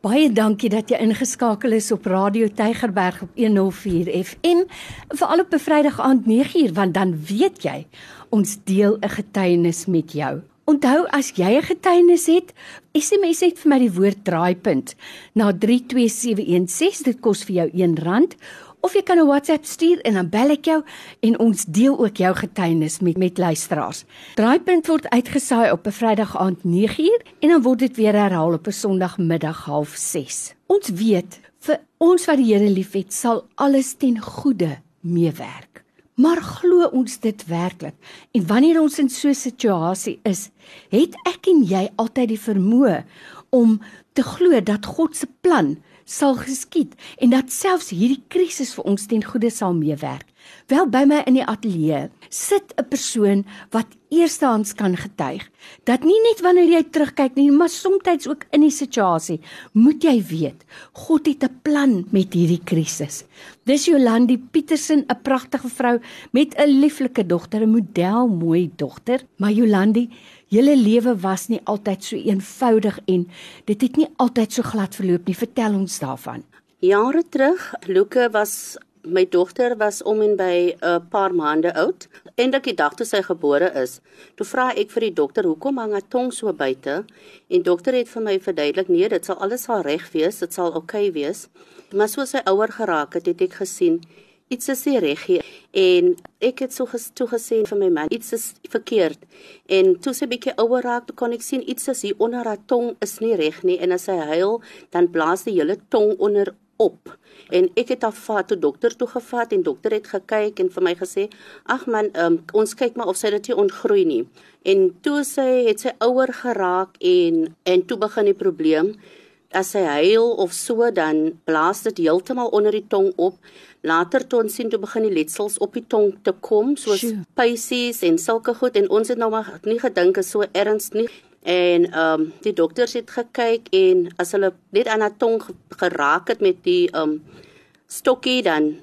Baie dankie dat jy ingeskakel is op Radio Tygerberg op 104 FM. Veral op 'n Vrydag aand 9uur want dan weet jy ons deel 'n getuienis met jou. Onthou as jy 'n getuienis het, SMS net vir my die woord draaipunt na 32716. Dit kos vir jou R1 of jy kan 'n WhatsApp stuur en dan bel ek jou en ons deel ook jou getuienis met met luisteraars. Draaipunt word uitgesaai op 'n Vrydag aand 9uur en dan word dit weer herhaal op 'n Sondagmiddag 06:30. Ons weet vir ons wat die Here liefhet, sal alles ten goeie meewerk. Maar glo ons dit werklik? En wanneer ons in so 'n situasie is, het ek en jy altyd die vermoë om te glo dat God se plan sal geskied en dat selfs hierdie krisis vir ons ten goeie sal meewerk. Wel by my in die ateljee sit 'n persoon wat eerstehands kan getuig dat nie net wanneer jy terugkyk nie, maar soms ook in die situasie, moet jy weet, God het 'n plan met hierdie krisis. Dis Jolandi Petersen, 'n pragtige vrou met 'n lieflike dogter, 'n model mooi dogter, maar Jolandi Julle lewe was nie altyd so eenvoudig en dit het nie altyd so glad verloop nie. Vertel ons daarvan. Jare terug, Luke was my dogter was om en by 'n paar maande oud en dat die dag toe sy gebore is. Toe vra ek vir die dokter, "Hoekom hang haar tong so buite?" En dokter het vir my verduidelik, "Nee, dit sal alles sal reg wees, dit sal oukei okay wees." Maar soos sy ouer geraak het, het ek gesien iets is nie reg nie. En ek het so gestoe gesê vir my man iets is verkeerd. En toe sy bietjie ouer raak toe kon ek sien iets is hier onder haar tong is nie reg nie. En as sy huil dan blaas die hele tong onder op. En ek het haar vat toe dokter toe gevat en dokter het gekyk en vir my gesê ag man um, ons kyk maar of sy dit nie ontgroei nie. En toe sy het sy ouer geraak en en toe begin die probleem as hy huil of so dan blaas dit heeltemal onder die tong op. Later toe ons sien toe begin die letsels op die tong te kom soos pysies en sulke goed en ons het nou maar nie gedink is so erns nie. En ehm um, die dokters het gekyk en as hulle net aan haar tong geraak het met die ehm um, stokkie dan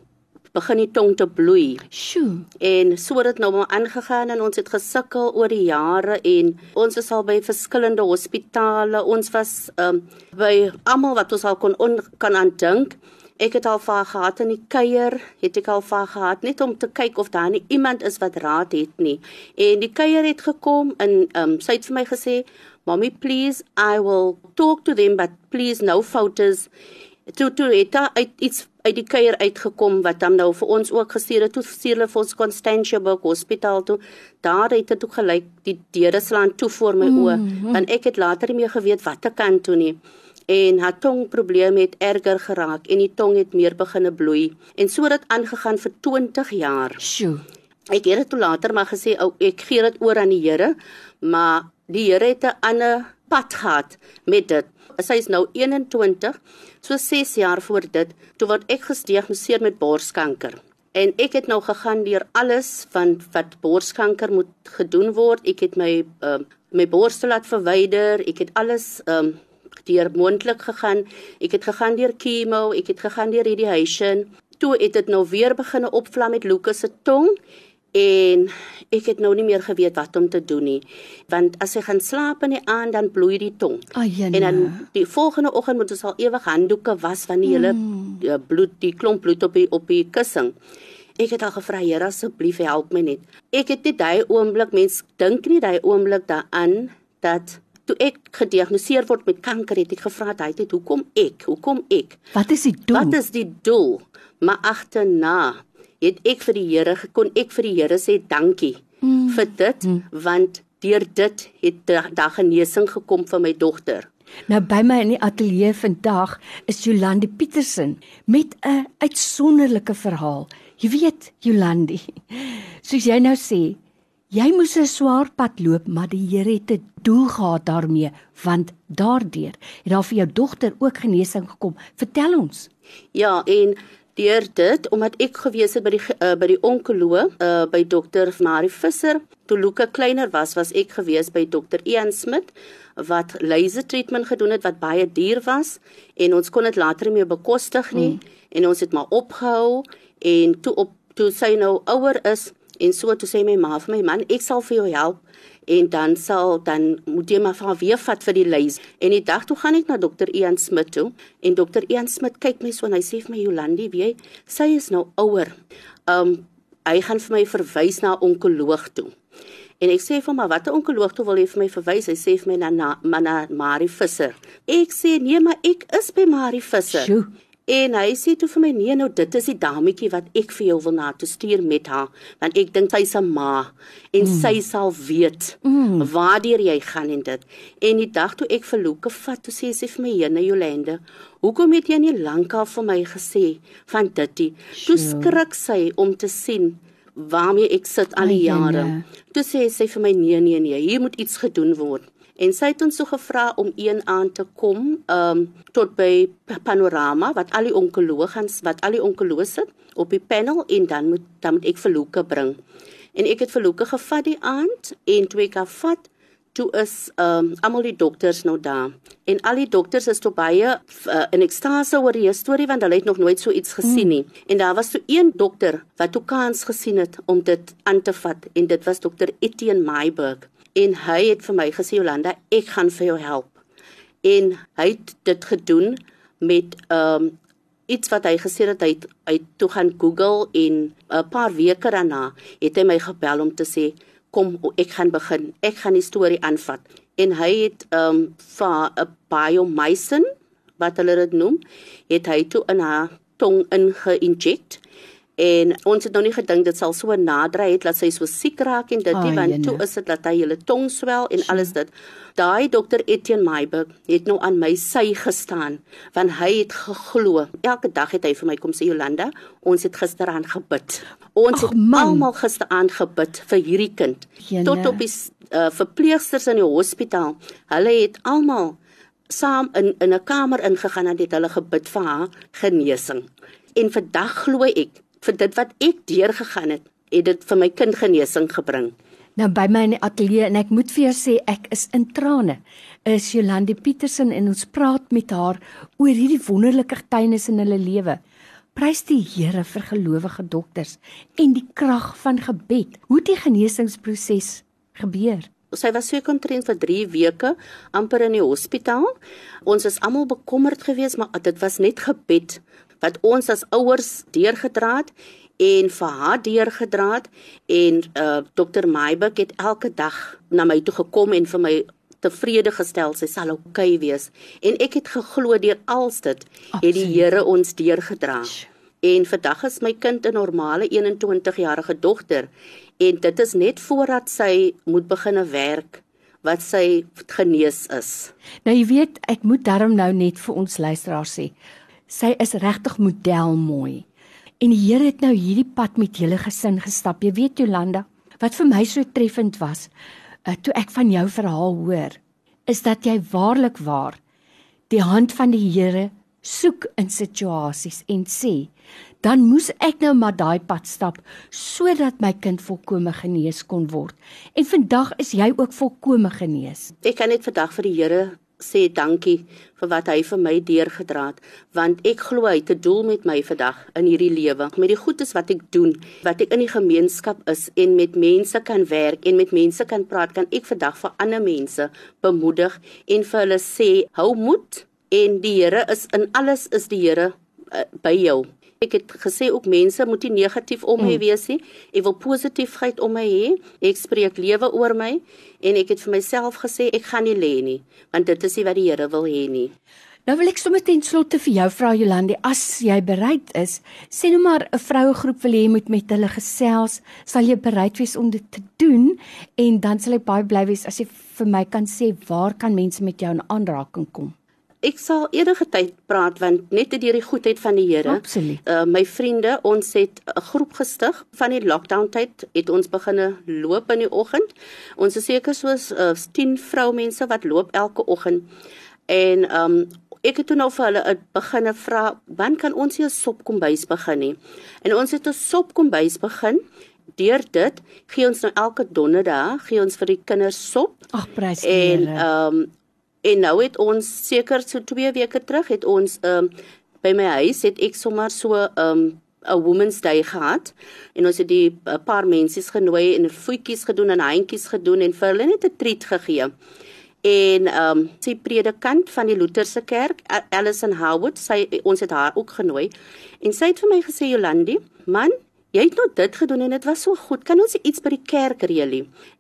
begin die tong te bloei. Sjoe. En so het dit nou maar aangegaan en ons het gesukkel oor die jare en ons is al by verskillende hospitale. Ons was ehm um, by almal wat ons al kon on, kan aandink. Ek het al vaar gehad in die kuier, het ek al vaar gehad net om te kyk of daar nie iemand is wat raad het nie. En die kuier het gekom en ehm um, sy het vir my gesê, "Mommy, please, I will talk to them, but please no photos." Toe toe het uit iets uit die kuier uitgekom wat hom nou vir ons ook gestuur het toe stuur hulle vir ons Constantia Book Hospitaal toe. Daar het dit ook gelyk die deure slaan toe voor my oë. Mm. En ek het later nie meer geweet wat te kan toe nie. En haar tongprobleem het erger geraak en die tong het meer begine bloei en so het dit aangegaan vir 20 jaar. Sjoe. Ek het dit toe later maar gesê ou ek gee dit oor aan die Here, maar die Here het 'n ander pad gehad met dit. Sy is nou 21 So 6 jaar voor dit, toe word ek gediagnoseer met borskanker. En ek het nou gegaan deur alles van wat borskanker moet gedoen word. Ek het my uh, my borstel laat verwyder. Ek het alles um deur moontlik gegaan. Ek het gegaan deur chemo, ek het gegaan deur radiation. Toe het dit nou weer begine opvlam met Lucas se tong en ek het nou nie meer geweet wat om te doen nie want as hy gaan slaap in die aand dan bloei die tong. En dan die volgende oggend moet ons al ewig handdoeke was van die hele mm. Eh, bloed die klomp bloed op die op die kussing. Ek het al gevra Here asseblief help my net. Ek het net daai oomblik mens dink nie daai oomblik daaraan dat toe ek gediagnoseer word met kanker het ek gevra hy het hoekom ek? Hoekom ek? Wat is die doel? Wat is die doel? Maar agterna het ek vir die Here gekon ek vir die Here sê dankie mm. vir dit mm. want deur dit het daar genesing gekom vir my dogter. Nou by my in die ateljee vandag is Jolande Petersen met 'n uitsonderlike verhaal. Jy weet Jolande, soos jy nou sê, jy moes 'n swaar pad loop, maar die Here het 'n doel gehad daarmee, want daardeur het daar vir jou dogter ook genesing gekom. Vertel ons. Ja, en deur dit omdat ek gewees het by die uh, by die onkoloog uh, by dokter Marie Visser toe Luka kleiner was was ek gewees by dokter Ian Smit wat laser treatment gedoen het wat baie duur was en ons kon dit later nie meer bekostig nie mm. en ons het maar opgehou en toe op toe sy nou ouer is en so toe sê my ma vir my man ek sal vir jou help en dan sal dan moet jy maar van weer vat vir die lys. En die dag toe gaan ek na dokter Ian Smit toe en dokter Ian Smit kyk my so en hy sê vir my Jolandi, weet jy, sy is nou ouer. Um hy gaan vir my verwys na 'n onkoloog toe. En ek sê vir hom, "Watter onkoloog toe wil jy vir my verwys?" Hy sê vir my na na, na Marie Visser. Ek sê, "Nee, maar ek is by Marie Visser." Sjoe. En hy sê toe vir my nee nou dit is die dametjie wat ek vir jou wil na toe stuur met haar want ek dink sy's 'n ma en mm. sy sal weet mm. waartoe jy gaan en dit. En die dag toe ek vir Luke vat toe sê sy vir my Jene Jolande, hoekom het jy nie lankal vir my gesê van ditie? Toe skrik sy om te sien waarmee ek sit al die jare. Toe sê sy vir my nee nee nee, hier moet iets gedoen word en sy het ons so gevra om een aand te kom um tot by panorama wat al die onkoloë wat al die onkoloë sit op die panel en dan moet dan moet ek vir Luke bring. En ek het vir Luke gevat die aand en twee keer vat toe is um almal die dokters nou daar. En al die dokters is toe baie uh, in ekstase oor die storie want hulle het nog nooit so iets gesien nie. Mm. En daar was so een dokter wat toe kans gesien het om dit aan te vat en dit was dokter Etienne Meiberg en hy het vir my gesê Jolanda, ek gaan vir jou help. En hy het dit gedoen met ehm um, iets wat hy gesê het hy hy toe gaan Google en 'n paar weke daarna het hy my gebel om te sê kom ek gaan begin. Ek gaan die storie aanvat. En hy het ehm um, vir 'n biomycin wat hulle dit noem, het hy toe in haar tong inge-inject en ons het nog nie gedink dit sal so nader het dat sy so siek raak en dit nie want toe is dit dat hy hele tong swel en alles dit. Daai dokter Etienne Meiberg het nou aan my sy gestaan want hy het geglo. Elke dag het hy vir my kom sê Jolanda ons het gisteraan gebid. Ons Ach, het almal gisteraan gebid vir hierdie kind. Jene. tot op die uh, verpleegsters in die hospitaal. Hulle het almal saam in in 'n kamer ingegaan en het hulle gebid vir haar genesing. En vandag glo ek vir dit wat ek deurgegaan het, het dit vir my kind genesing gebring. Nou by my in die ateljee en ek moet vir jou sê ek is in trane. Is Jolande Petersen en ons praat met haar oor hierdie wonderlike getuienis in hulle lewe. Prys die Here vir gelowige dokters en die krag van gebed. Hoe die genesingsproses gebeur. Sy was seker omtrent vir 3 weke amper in die hospitaal. Ons is almal bekommerd geweest, maar dit was net gebed wat ons as ouers deurgedra het en vir haar deurgedra het en uh dokter Maibuck het elke dag na my toe gekom en vir my tevrede gestel sy sal oukei okay wees. En ek het geglo deur als dit het die Here ons deurgedra. En vandag is my kind 'n normale 21 jarige dogter en dit is net voordat sy moet begine werk wat sy genees is. Nou jy weet, ek moet daarom nou net vir ons luisteraars sê, Sy is regtig modelmooi. En die Here het nou hierdie pad met julle gesin gestap. Jy weet Jolanda, wat vir my so treffend was, uh, toe ek van jou verhaal hoor, is dat jy waarlik waar die hand van die Here soek in situasies en sê, dan moes ek nou maar daai pad stap sodat my kind volkome genees kon word. En vandag is jy ook volkome genees. Ek kan net vandag vir die Here sê dankie vir wat hy vir my deurgedra het want ek glo hy het 'n doel met my vandag in hierdie lewe. Met die goedes wat ek doen wat ek in die gemeenskap is en met mense kan werk en met mense kan praat kan ek vandag vir ander mense bemoedig en vir hulle sê hou moed en die Here is in alles is die Here uh, by jou Ek het gesê ook mense moet nie negatief om my mm. wees nie. Ek wil positiefheid om my hê. Ek spreek lewe oor my en ek het vir myself gesê ek gaan nie lê nie, want dit is nie wat die Here wil hê nie. Nou wil ek sommer ten slotte vir jou vra Jolandi, as jy bereid is, sê nou maar 'n vroue groep wil hê jy moet met hulle gesels, sal jy bereid wees om dit te doen en dan sal ek baie bly wees as jy vir my kan sê waar kan mense met jou in aanraking kom? Ek sal enige tyd praat want net deur die goedheid van die Here. Absoluut. Uh, my vriende, ons het 'n groep gestig van die lockdown tyd het ons begine loop in die oggend. Ons is seker soos uh, 10 vroumense wat loop elke oggend. En ehm um, ek het toe nou vir hulle 'n beginne vra, "Wanneer kan ons hier 'n sopkombuis begin nie?" En ons het 'n sopkombuis begin. Deur dit gee ons nou elke donderdag gee ons vir die kinders sop. Ag prys. En ehm um, En nou het ons seker so 2 weke terug het ons ehm um, by my huis het ek sommer so ehm um, 'n Women's Day gehad en ons het die 'n paar mensies genooi en voetjies gedoen en handjies gedoen en vir hulle net 'n treat gegee. En ehm um, sy predikant van die Lutherse kerk, Alison Howard, sy ons het haar ook genooi. En sy het vir my gesê Jolandi, man, jy het nou dit gedoen en dit was so goed. Kan ons iets by die kerk reël?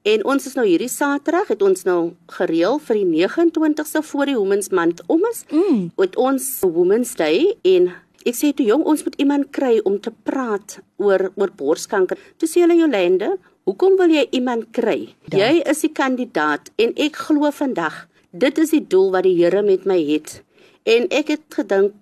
En ons is nou hierdie Saterdag het ons nou gereël vir die 29ste voor die Women's Month om is. Mm. Met ons Women's Day en Ek sê toe jong ons moet iemand kry om te praat oor oor borskanker. Toe sê hulle Jolande, hoekom wil jy iemand kry? Da. Jy is die kandidaat en ek glo vandag dit is die doel wat die Here met my het. En ek het gedink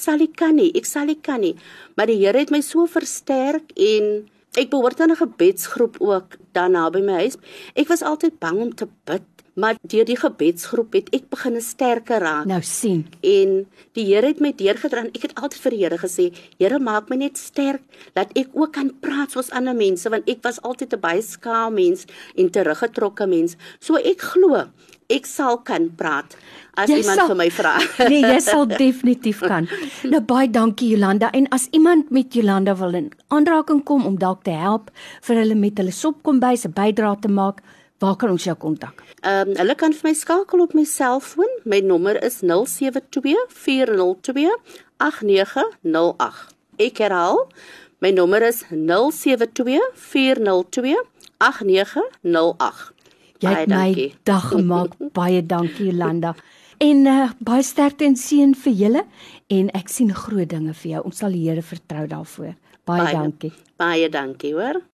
sal ek kan nie, ek sal ek kan nie. Maar die Here het my so versterk en ek behoort aan 'n gebedsgroep ook dan naby my huis. Ek was altyd bang om te bid maar deur die gebedsgroep het ek begin sterker raak. Nou sien. En die Here het my deurgedra. Ek het altyd vir die Here gesê, Here, maak my net sterk dat ek ook kan praat soos ander mense want ek was altyd 'n baie skaam mens en teruggetrokke mens. So ek glo ek sal kan praat as jy iemand sal, vir my vra. nee, jy sal definitief kan. Nou baie dankie Jolanda en as iemand met Jolanda wil in aanraking kom om dalk te help vir hulle met hulle sopkombuis 'n bydrae te maak, Waar kan ons jou kontak? Ehm um, hulle kan vir my skakel op my selfoon. My nommer is 0724028908. Ek herhaal. My nommer is 0724028908. Jy het my dag gemaak. Baie dankie Jolanda. En uh, baie sterkte en seën vir julle en ek sien groot dinge vir jou. Ons sal die Here vertrou daarvoor. Baie, baie dankie. Baie dankie, hoor.